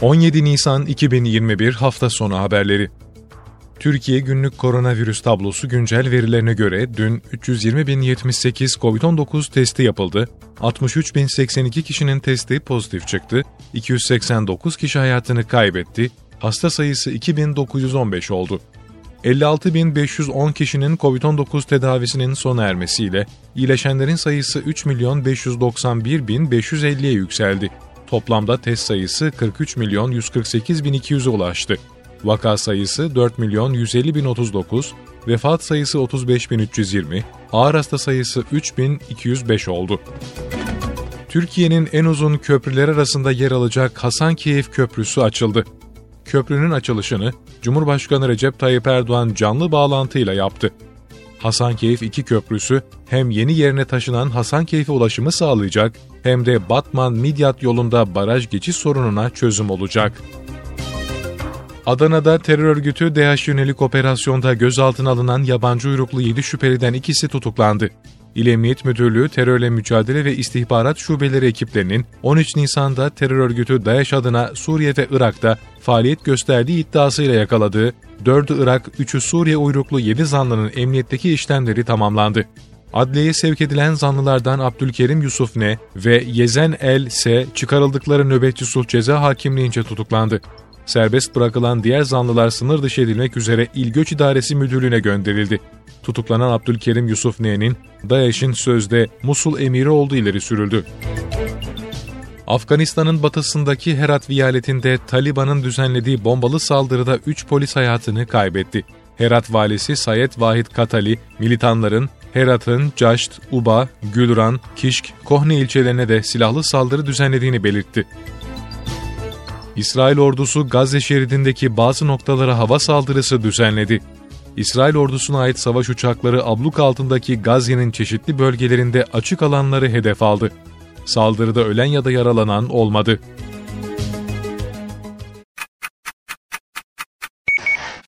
17 Nisan 2021 hafta sonu haberleri. Türkiye günlük koronavirüs tablosu güncel verilerine göre dün 320.078 COVID-19 testi yapıldı, 63.082 kişinin testi pozitif çıktı, 289 kişi hayatını kaybetti, hasta sayısı 2915 oldu. 56.510 kişinin COVID-19 tedavisinin sona ermesiyle iyileşenlerin sayısı 3.591.550'ye yükseldi. Toplamda test sayısı 43 milyon 148 bin 200'e ulaştı. Vaka sayısı 4 milyon 150 bin 39, vefat sayısı 35 bin 320, ağır hasta sayısı 3 bin 205 oldu. Türkiye'nin en uzun köprüler arasında yer alacak Hasankeyf Köprüsü açıldı. Köprünün açılışını Cumhurbaşkanı Recep Tayyip Erdoğan canlı bağlantıyla yaptı. Hasankeyf 2 köprüsü hem yeni yerine taşınan Hasankeyf'e ulaşımı sağlayacak hem de Batman-Midyat yolunda baraj geçiş sorununa çözüm olacak. Adana'da terör örgütü DH yönelik operasyonda gözaltına alınan yabancı uyruklu 7 şüpheliden ikisi tutuklandı. İl Emniyet Müdürlüğü Terörle Mücadele ve İstihbarat Şubeleri ekiplerinin 13 Nisan'da terör örgütü DAEŞ adına Suriye ve Irak'ta faaliyet gösterdiği iddiasıyla yakaladığı 4'ü Irak, 3'ü Suriye uyruklu 7 zanlının emniyetteki işlemleri tamamlandı. Adliyeye sevk edilen zanlılardan Abdülkerim Yusuf Ne ve Yezen El S çıkarıldıkları nöbetçi sulh ceza hakimliğince tutuklandı. Serbest bırakılan diğer zanlılar sınır dışı edilmek üzere İl Göç İdaresi Müdürlüğü'ne gönderildi. Tutuklanan Abdülkerim Yusuf N'nin DAEŞ'in sözde Musul emiri olduğu ileri sürüldü. Afganistan'ın batısındaki Herat vilayetinde Taliban'ın düzenlediği bombalı saldırıda 3 polis hayatını kaybetti. Herat valisi Sayed Vahid Katali, militanların Herat'ın Caşt, Uba, Gülran, Kişk, Kohne ilçelerine de silahlı saldırı düzenlediğini belirtti. İsrail ordusu Gazze şeridindeki bazı noktalara hava saldırısı düzenledi. İsrail ordusuna ait savaş uçakları abluk altındaki Gazze'nin çeşitli bölgelerinde açık alanları hedef aldı. Saldırıda ölen ya da yaralanan olmadı.